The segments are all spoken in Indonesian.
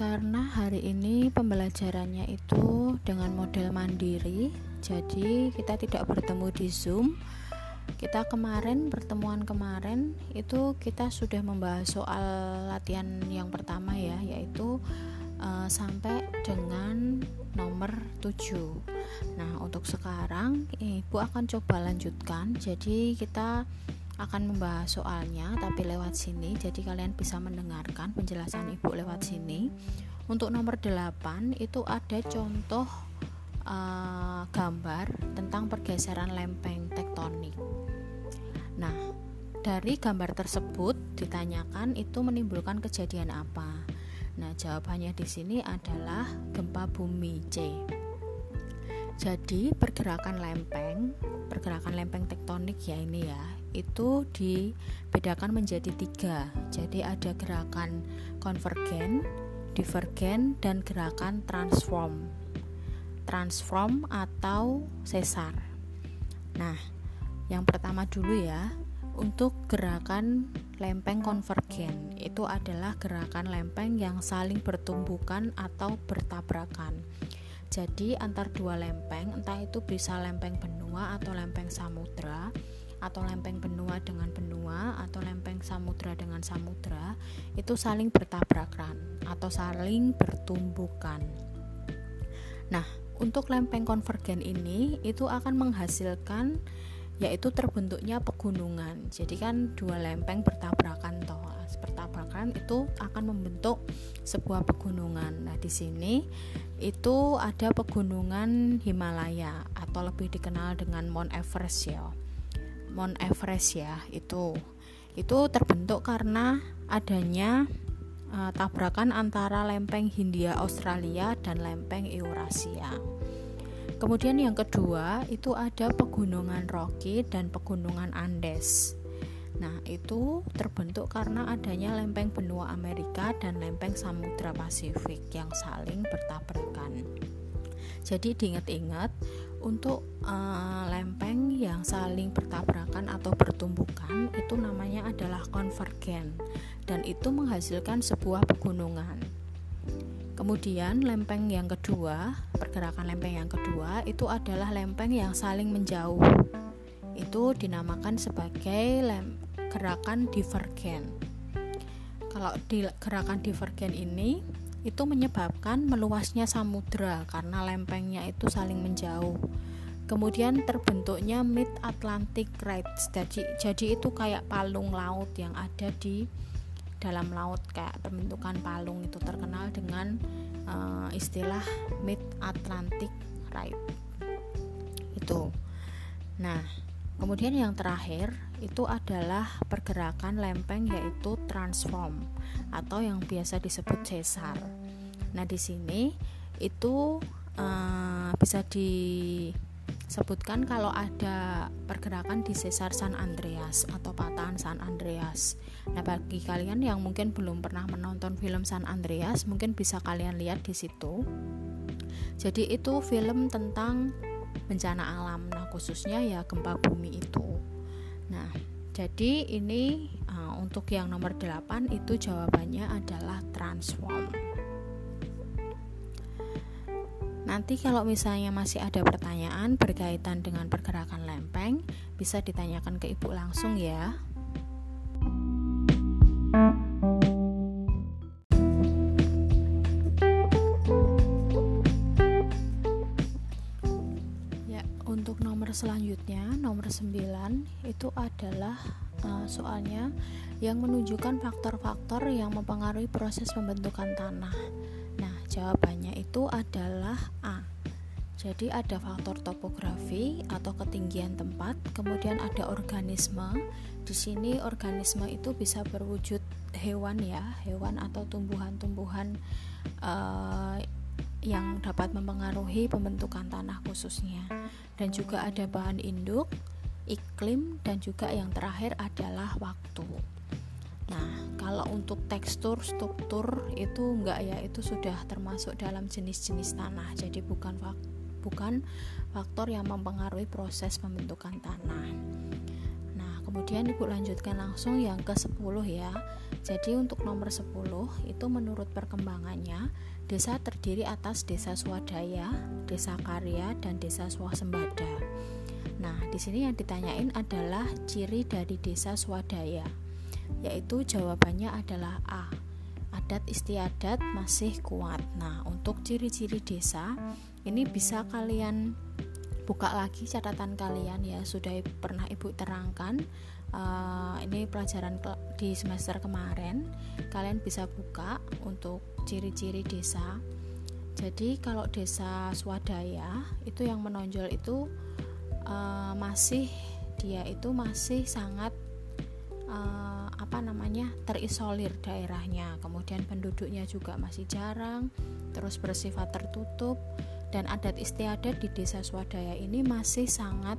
karena hari ini pembelajarannya itu dengan model mandiri, jadi kita tidak bertemu di Zoom. Kita kemarin pertemuan kemarin itu kita sudah membahas soal latihan yang pertama ya, yaitu uh, sampai dengan nomor 7. Nah, untuk sekarang Ibu akan coba lanjutkan. Jadi kita akan membahas soalnya tapi lewat sini. Jadi kalian bisa mendengarkan penjelasan ibu lewat sini. Untuk nomor 8 itu ada contoh uh, gambar tentang pergeseran lempeng tektonik. Nah dari gambar tersebut ditanyakan itu menimbulkan kejadian apa? Nah jawabannya di sini adalah gempa bumi C. Jadi pergerakan lempeng pergerakan lempeng tektonik ya ini ya itu dibedakan menjadi tiga. Jadi ada gerakan konvergen divergen dan gerakan transform. Transform atau sesar. Nah yang pertama dulu ya untuk gerakan lempeng konvergen itu adalah gerakan lempeng yang saling bertumbukan atau bertabrakan. Jadi antar dua lempeng entah itu bisa lempeng benua atau lempeng samudra atau lempeng benua dengan benua atau lempeng samudra dengan samudra itu saling bertabrakan atau saling bertumbukan. Nah, untuk lempeng konvergen ini itu akan menghasilkan yaitu terbentuknya pegunungan. Jadi kan dua lempeng bertabrakan toh. Bertabrakan itu akan membentuk sebuah pegunungan. Nah, di sini itu ada pegunungan Himalaya atau lebih dikenal dengan Mount Everest ya. Mount Everest ya itu itu terbentuk karena adanya uh, tabrakan antara lempeng Hindia Australia dan lempeng Eurasia. Kemudian yang kedua itu ada pegunungan Rocky dan pegunungan Andes. Nah, itu terbentuk karena adanya lempeng benua Amerika dan lempeng Samudra Pasifik yang saling bertabrakan. Jadi diingat-ingat untuk uh, lempeng yang saling bertabrakan atau bertumbukan itu namanya adalah konvergen dan itu menghasilkan sebuah pegunungan. Kemudian lempeng yang kedua, pergerakan lempeng yang kedua itu adalah lempeng yang saling menjauh. Itu dinamakan sebagai lem, gerakan divergen. Kalau di gerakan divergen ini itu menyebabkan meluasnya samudra karena lempengnya itu saling menjauh. Kemudian terbentuknya Mid Atlantic Ridge. Jadi, jadi itu kayak palung laut yang ada di dalam laut kayak pembentukan palung itu terkenal dengan uh, istilah Mid Atlantic Ridge. Itu. Nah, kemudian yang terakhir itu adalah pergerakan lempeng yaitu transform atau yang biasa disebut sesar. Nah, di sini itu uh, bisa disebutkan kalau ada pergerakan di sesar San Andreas atau patahan San Andreas. Nah, bagi kalian yang mungkin belum pernah menonton film San Andreas, mungkin bisa kalian lihat di situ. Jadi itu film tentang bencana alam. Nah, khususnya ya gempa bumi itu. Nah, jadi ini uh, untuk yang nomor 8 itu jawabannya adalah transform. Nanti kalau misalnya masih ada pertanyaan berkaitan dengan pergerakan lempeng, bisa ditanyakan ke Ibu langsung ya. Selanjutnya nomor 9 itu adalah uh, soalnya yang menunjukkan faktor-faktor yang mempengaruhi proses pembentukan tanah. Nah, jawabannya itu adalah A. Jadi ada faktor topografi atau ketinggian tempat, kemudian ada organisme. Di sini organisme itu bisa berwujud hewan ya, hewan atau tumbuhan-tumbuhan uh, yang dapat mempengaruhi pembentukan tanah khususnya dan juga ada bahan induk, iklim dan juga yang terakhir adalah waktu. Nah, kalau untuk tekstur, struktur itu enggak ya, itu sudah termasuk dalam jenis-jenis tanah. Jadi bukan bukan faktor yang mempengaruhi proses pembentukan tanah. Nah, kemudian Ibu lanjutkan langsung yang ke-10 ya. Jadi untuk nomor 10 itu menurut perkembangannya desa terdiri atas desa swadaya, desa karya dan desa swasembada. Nah, di sini yang ditanyain adalah ciri dari desa swadaya. Yaitu jawabannya adalah A. Adat istiadat masih kuat. Nah, untuk ciri-ciri desa ini bisa kalian buka lagi catatan kalian ya sudah pernah ibu terangkan uh, ini pelajaran di semester kemarin. Kalian bisa buka untuk ciri-ciri desa. Jadi kalau desa swadaya itu yang menonjol itu uh, masih dia itu masih sangat uh, apa namanya terisolir daerahnya. Kemudian penduduknya juga masih jarang terus bersifat tertutup dan adat istiadat di desa swadaya ini masih sangat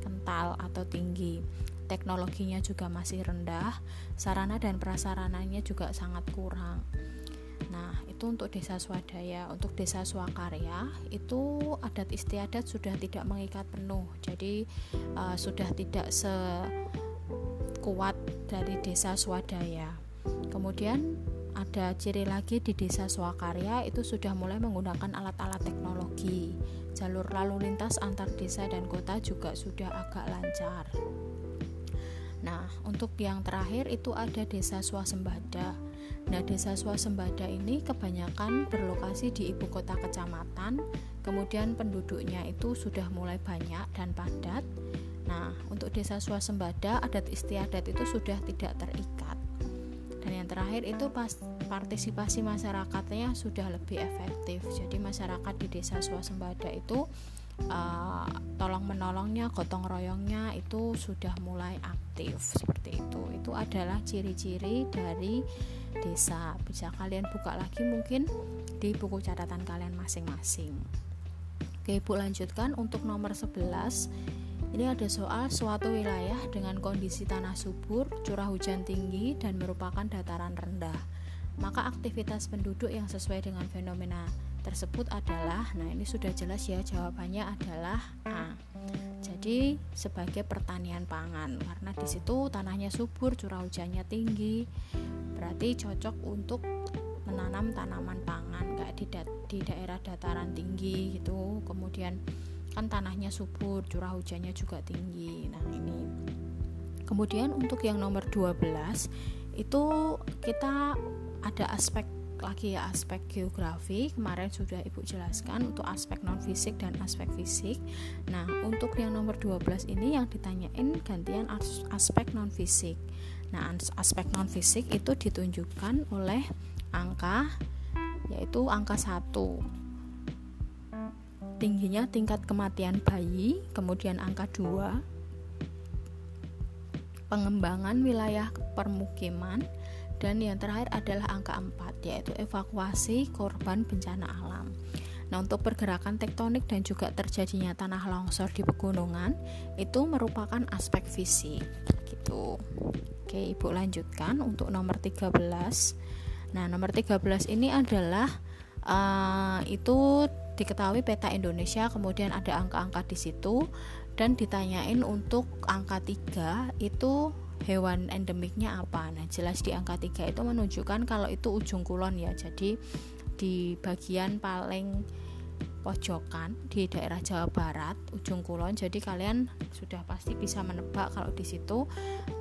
kental atau tinggi teknologinya juga masih rendah sarana dan prasarananya juga sangat kurang nah itu untuk desa swadaya untuk desa swakarya itu adat istiadat sudah tidak mengikat penuh jadi uh, sudah tidak sekuat dari desa swadaya kemudian ada ciri lagi di desa Swakarya itu sudah mulai menggunakan alat-alat teknologi. Jalur lalu lintas antar desa dan kota juga sudah agak lancar. Nah, untuk yang terakhir itu ada desa swasembada. Nah, desa swasembada ini kebanyakan berlokasi di ibu kota kecamatan, kemudian penduduknya itu sudah mulai banyak dan padat. Nah, untuk desa swasembada adat istiadat itu sudah tidak terikat dan yang terakhir itu pas partisipasi masyarakatnya sudah lebih efektif jadi masyarakat di desa swasembada itu uh, tolong menolongnya gotong royongnya itu sudah mulai aktif seperti itu. Itu adalah ciri-ciri dari desa. Bisa kalian buka lagi mungkin di buku catatan kalian masing-masing. Oke ibu lanjutkan. Untuk nomor 11 ini ada soal suatu wilayah dengan kondisi tanah subur, curah hujan tinggi, dan merupakan dataran rendah. Maka aktivitas penduduk yang sesuai dengan fenomena tersebut adalah, nah ini sudah jelas ya jawabannya adalah A. Jadi sebagai pertanian pangan karena di situ tanahnya subur, curah hujannya tinggi, berarti cocok untuk menanam tanaman pangan kayak di, da di daerah dataran tinggi gitu. Kemudian kan tanahnya subur curah hujannya juga tinggi nah ini kemudian untuk yang nomor 12 itu kita ada aspek lagi ya aspek geografi kemarin sudah ibu jelaskan untuk aspek non fisik dan aspek fisik. Nah untuk yang nomor 12 ini yang ditanyain gantian aspek non fisik nah aspek non fisik itu ditunjukkan oleh angka yaitu angka 1 tingginya tingkat kematian bayi, kemudian angka 2 pengembangan wilayah permukiman dan yang terakhir adalah angka 4 yaitu evakuasi korban bencana alam. Nah, untuk pergerakan tektonik dan juga terjadinya tanah longsor di pegunungan itu merupakan aspek fisik gitu. Oke, Ibu lanjutkan untuk nomor 13. Nah, nomor 13 ini adalah uh, itu diketahui peta Indonesia kemudian ada angka-angka di situ dan ditanyain untuk angka 3 itu hewan endemiknya apa. Nah jelas di angka 3 itu menunjukkan kalau itu ujung kulon ya. Jadi di bagian paling pojokan di daerah Jawa Barat ujung kulon jadi kalian sudah pasti bisa menebak kalau di situ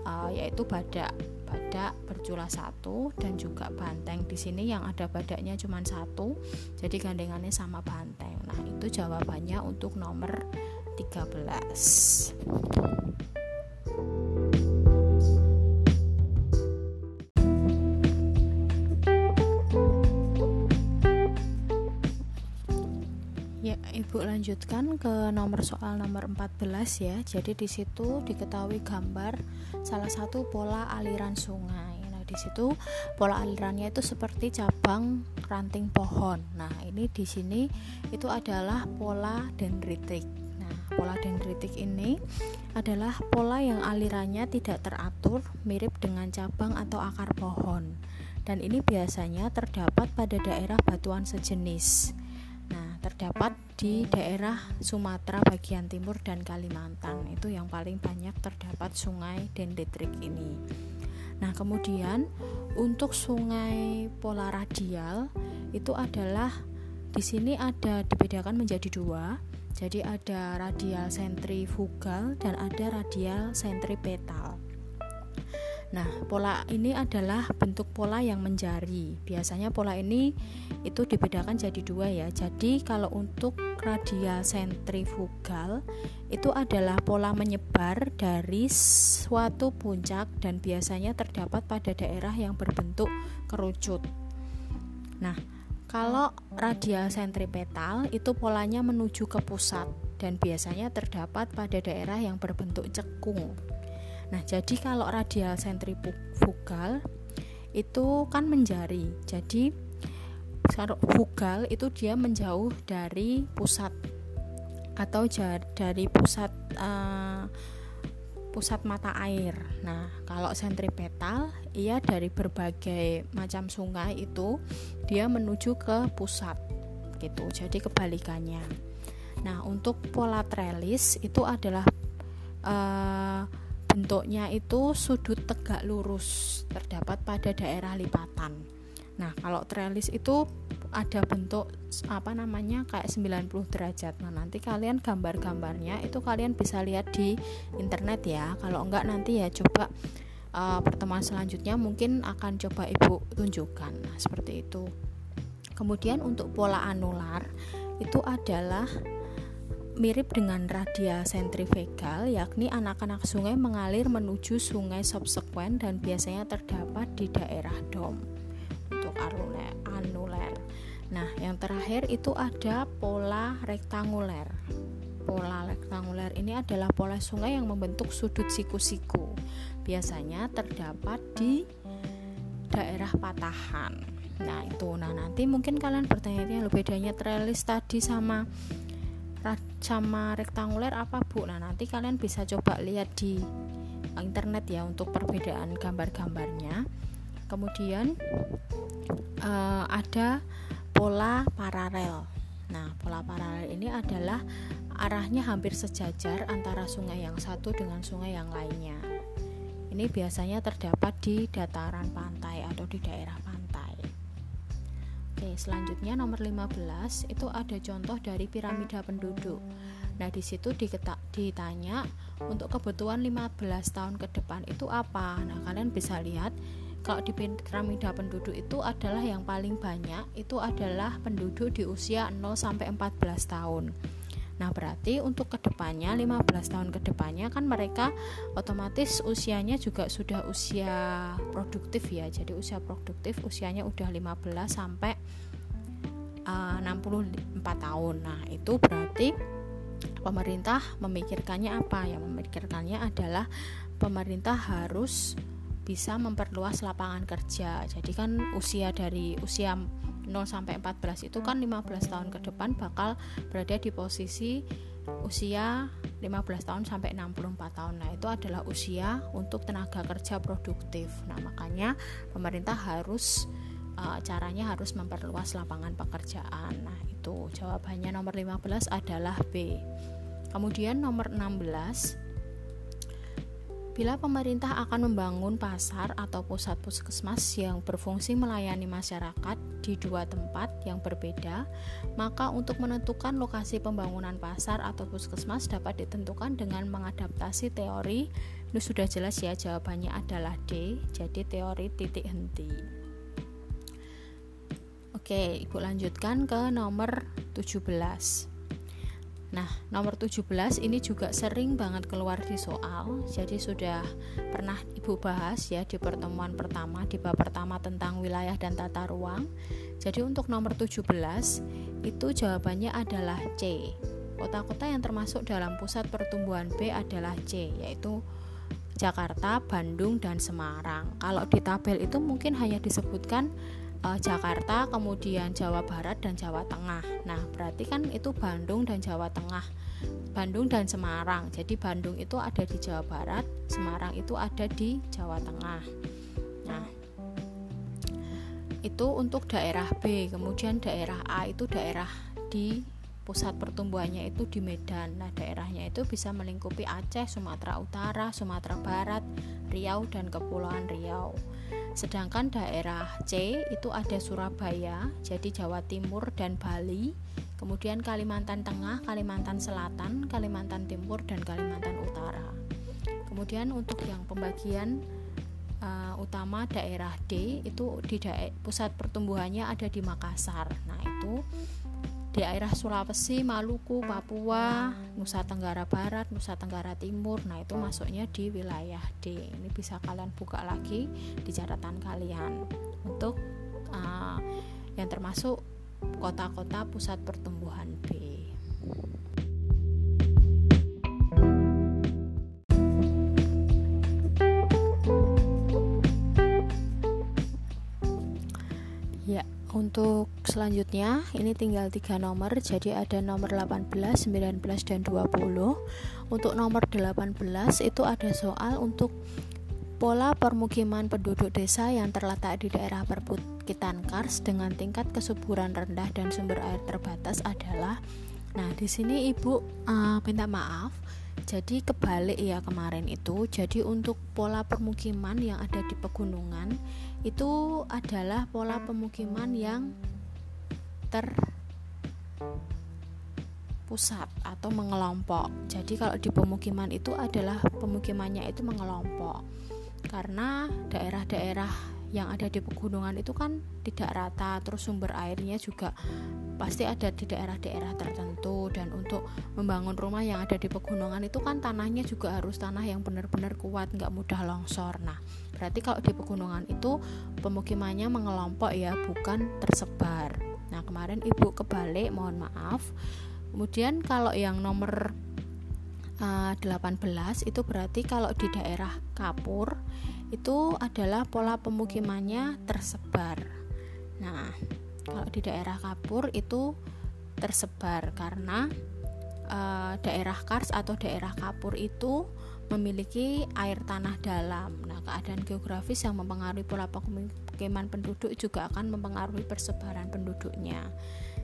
uh, yaitu badak. Badak berjula satu dan juga banteng. Di sini yang ada badaknya cuma satu jadi gandengannya sama banteng. Nah itu jawabannya untuk nomor 13 lanjutkan ke nomor soal nomor 14 ya. Jadi di situ diketahui gambar salah satu pola aliran sungai. Nah, di situ pola alirannya itu seperti cabang ranting pohon. Nah, ini di sini itu adalah pola dendritik. Nah, pola dendritik ini adalah pola yang alirannya tidak teratur, mirip dengan cabang atau akar pohon. Dan ini biasanya terdapat pada daerah batuan sejenis terdapat di daerah Sumatera bagian timur dan Kalimantan. Itu yang paling banyak terdapat sungai dendritrik ini. Nah, kemudian untuk sungai pola radial itu adalah di sini ada dibedakan menjadi dua. Jadi ada radial sentrifugal dan ada radial sentripetal. Nah, pola ini adalah bentuk pola yang menjari. Biasanya pola ini itu dibedakan jadi dua ya. Jadi kalau untuk radial sentrifugal itu adalah pola menyebar dari suatu puncak dan biasanya terdapat pada daerah yang berbentuk kerucut. Nah, kalau radial sentripetal itu polanya menuju ke pusat dan biasanya terdapat pada daerah yang berbentuk cekung. Nah, jadi kalau radial sentrifugal itu kan menjari. Jadi fugal itu dia menjauh dari pusat atau dari pusat uh, pusat mata air. Nah, kalau sentripetal ia dari berbagai macam sungai itu dia menuju ke pusat gitu. Jadi kebalikannya. Nah, untuk pola trellis itu adalah uh, bentuknya itu sudut tegak lurus terdapat pada daerah lipatan. Nah, kalau trellis itu ada bentuk apa namanya kayak 90 derajat. Nah, nanti kalian gambar-gambarnya itu kalian bisa lihat di internet ya. Kalau enggak nanti ya coba uh, pertemuan selanjutnya mungkin akan coba Ibu tunjukkan. Nah, seperti itu. Kemudian untuk pola anular itu adalah mirip dengan radial sentrifugal, yakni anak-anak sungai mengalir menuju sungai subsekuen dan biasanya terdapat di daerah dom untuk anuler. Nah, yang terakhir itu ada pola rektanguler. Pola rektanguler ini adalah pola sungai yang membentuk sudut siku-siku. Biasanya terdapat di daerah patahan. Nah, itu. Nah, nanti mungkin kalian bertanya-tanya bedanya trellis tadi sama sama rektanguler apa bu? Nah nanti kalian bisa coba lihat di internet ya untuk perbedaan gambar-gambarnya. Kemudian uh, ada pola paralel. Nah pola paralel ini adalah arahnya hampir sejajar antara sungai yang satu dengan sungai yang lainnya. Ini biasanya terdapat di dataran pantai atau di daerah pantai Oke, selanjutnya nomor 15 itu ada contoh dari piramida penduduk. Nah, di situ ditanya untuk kebutuhan 15 tahun ke depan itu apa? Nah, kalian bisa lihat kalau di piramida penduduk itu adalah yang paling banyak itu adalah penduduk di usia 0 sampai 14 tahun. Nah, berarti untuk ke depannya 15 tahun ke depannya kan mereka otomatis usianya juga sudah usia produktif ya. Jadi usia produktif usianya udah 15 sampai uh, 64 tahun. Nah, itu berarti pemerintah memikirkannya apa? Yang memikirkannya adalah pemerintah harus bisa memperluas lapangan kerja. Jadi kan usia dari usia 0 sampai 14 itu kan 15 tahun ke depan bakal berada di posisi usia 15 tahun sampai 64 tahun. Nah, itu adalah usia untuk tenaga kerja produktif. Nah, makanya pemerintah harus uh, caranya harus memperluas lapangan pekerjaan. Nah, itu jawabannya nomor 15 adalah B. Kemudian nomor 16 Bila pemerintah akan membangun pasar atau pusat puskesmas yang berfungsi melayani masyarakat di dua tempat yang berbeda, maka untuk menentukan lokasi pembangunan pasar atau puskesmas dapat ditentukan dengan mengadaptasi teori. Ini sudah jelas ya jawabannya adalah D, jadi teori titik henti. Oke, Ibu lanjutkan ke nomor 17. Nah, nomor 17 ini juga sering banget keluar di soal. Jadi sudah pernah Ibu bahas ya di pertemuan pertama di bab pertama tentang wilayah dan tata ruang. Jadi untuk nomor 17 itu jawabannya adalah C. Kota-kota yang termasuk dalam pusat pertumbuhan B adalah C, yaitu Jakarta, Bandung, dan Semarang. Kalau di tabel itu mungkin hanya disebutkan uh, Jakarta, kemudian Jawa Barat dan Jawa Tengah. Nah, berarti kan itu Bandung dan Jawa Tengah. Bandung dan Semarang. Jadi Bandung itu ada di Jawa Barat, Semarang itu ada di Jawa Tengah. Nah, itu untuk daerah B. Kemudian daerah A itu daerah di pusat pertumbuhannya itu di Medan. Nah, daerahnya itu bisa melingkupi Aceh, Sumatera Utara, Sumatera Barat, Riau dan Kepulauan Riau. Sedangkan daerah C itu ada Surabaya, jadi Jawa Timur dan Bali, kemudian Kalimantan Tengah, Kalimantan Selatan, Kalimantan Timur dan Kalimantan Utara. Kemudian untuk yang pembagian uh, utama daerah D itu di daerah pusat pertumbuhannya ada di Makassar. Nah, itu daerah Sulawesi, Maluku, Papua, Nusa Tenggara Barat, Nusa Tenggara Timur. Nah, itu masuknya di wilayah D. Ini bisa kalian buka lagi di catatan kalian untuk uh, yang termasuk kota-kota pusat pertumbuhan B. Untuk selanjutnya ini tinggal tiga nomor jadi ada nomor 18, 19 dan 20. Untuk nomor 18 itu ada soal untuk pola permukiman penduduk desa yang terletak di daerah perbukitan Kars dengan tingkat kesuburan rendah dan sumber air terbatas adalah Nah, di sini Ibu uh, minta maaf jadi kebalik ya kemarin itu. Jadi untuk pola permukiman yang ada di pegunungan itu adalah pola pemukiman yang terpusat atau mengelompok. Jadi kalau di pemukiman itu adalah pemukimannya itu mengelompok. Karena daerah-daerah yang ada di pegunungan itu kan tidak rata terus sumber airnya juga pasti ada di daerah-daerah tertentu. Dan untuk membangun rumah yang ada di pegunungan itu kan tanahnya juga harus tanah yang benar-benar kuat nggak mudah longsor. Nah berarti kalau di pegunungan itu pemukimannya mengelompok ya bukan tersebar. Nah kemarin ibu kebalik mohon maaf. Kemudian kalau yang nomor uh, eh, 18 itu berarti kalau di daerah Kapur itu adalah pola pemukimannya tersebar. Nah, kalau di daerah Kapur itu tersebar karena e, daerah Kars atau daerah Kapur itu memiliki air tanah dalam. Nah, keadaan geografis yang mempengaruhi pola pemukiman penduduk juga akan mempengaruhi persebaran penduduknya.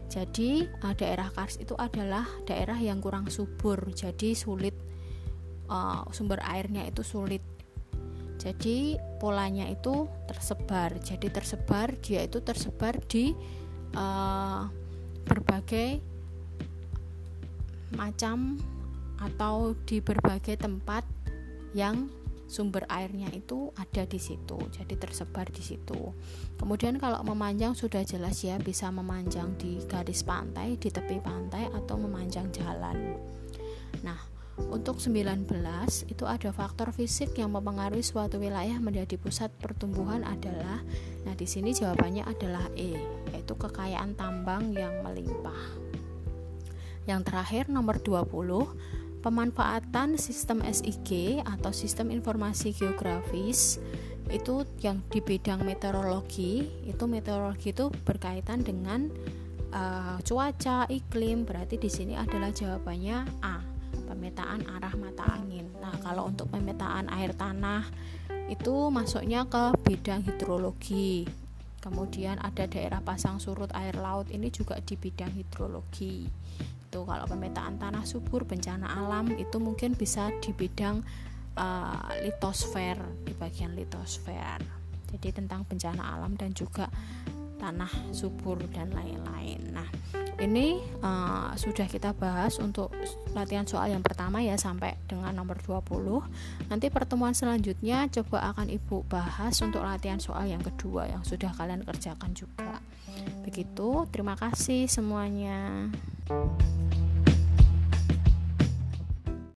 Jadi, e, daerah Kars itu adalah daerah yang kurang subur, jadi sulit e, sumber airnya itu sulit jadi polanya itu tersebar. Jadi tersebar dia itu tersebar di uh, berbagai macam atau di berbagai tempat yang sumber airnya itu ada di situ. Jadi tersebar di situ. Kemudian kalau memanjang sudah jelas ya bisa memanjang di garis pantai di tepi pantai atau memanjang jalan. Nah untuk 19 itu ada faktor fisik yang mempengaruhi suatu wilayah menjadi pusat pertumbuhan adalah nah di sini jawabannya adalah E yaitu kekayaan tambang yang melimpah. Yang terakhir nomor 20 pemanfaatan sistem SIG atau sistem informasi geografis itu yang di bidang meteorologi itu meteorologi itu berkaitan dengan uh, cuaca iklim berarti di sini adalah jawabannya A pemetaan arah mata angin. Nah, kalau untuk pemetaan air tanah itu masuknya ke bidang hidrologi. Kemudian ada daerah pasang surut air laut ini juga di bidang hidrologi. Itu kalau pemetaan tanah subur bencana alam itu mungkin bisa di bidang uh, litosfer di bagian litosfer. Jadi tentang bencana alam dan juga tanah subur dan lain-lain. Nah, ini uh, sudah kita bahas untuk latihan soal yang pertama ya sampai dengan nomor 20. Nanti pertemuan selanjutnya coba akan Ibu bahas untuk latihan soal yang kedua yang sudah kalian kerjakan juga. Begitu, terima kasih semuanya.